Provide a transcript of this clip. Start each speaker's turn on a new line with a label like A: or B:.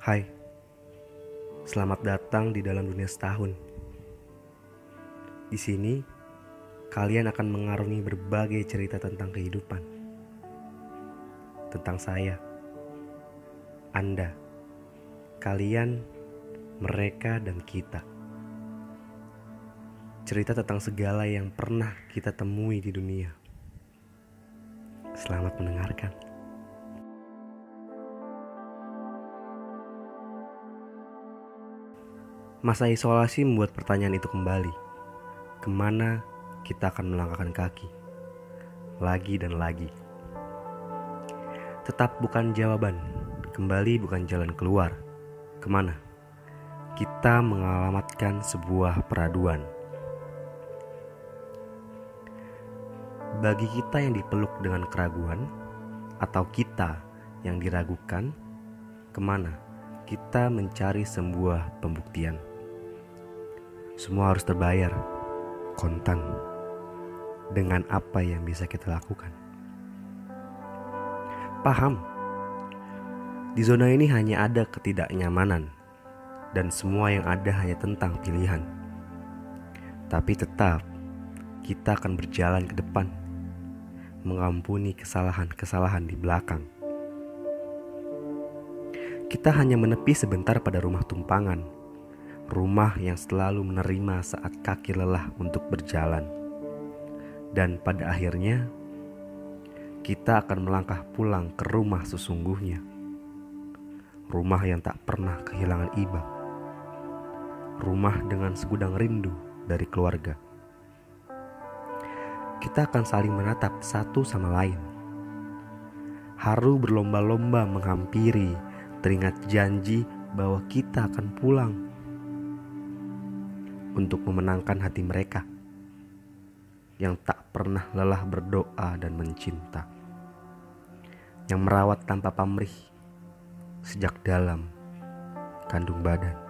A: Hai, selamat datang di dalam dunia setahun. Di sini, kalian akan mengarungi berbagai cerita tentang kehidupan, tentang saya, Anda, kalian, mereka, dan kita. Cerita tentang segala yang pernah kita temui di dunia. Selamat mendengarkan. Masa isolasi membuat pertanyaan itu kembali. Ke mana kita akan melangkahkan kaki? Lagi dan lagi. Tetap bukan jawaban. Kembali bukan jalan keluar. Ke mana? Kita mengalamatkan sebuah peraduan. Bagi kita yang dipeluk dengan keraguan, atau kita yang diragukan, ke mana kita mencari sebuah pembuktian? Semua harus terbayar kontan dengan apa yang bisa kita lakukan. Paham? Di zona ini hanya ada ketidaknyamanan dan semua yang ada hanya tentang pilihan. Tapi tetap kita akan berjalan ke depan mengampuni kesalahan-kesalahan di belakang. Kita hanya menepi sebentar pada rumah tumpangan rumah yang selalu menerima saat kaki lelah untuk berjalan. Dan pada akhirnya, kita akan melangkah pulang ke rumah sesungguhnya. Rumah yang tak pernah kehilangan iba. Rumah dengan segudang rindu dari keluarga. Kita akan saling menatap satu sama lain. Haru berlomba-lomba menghampiri, teringat janji bahwa kita akan pulang untuk memenangkan hati mereka yang tak pernah lelah berdoa dan mencinta, yang merawat tanpa pamrih sejak dalam kandung badan.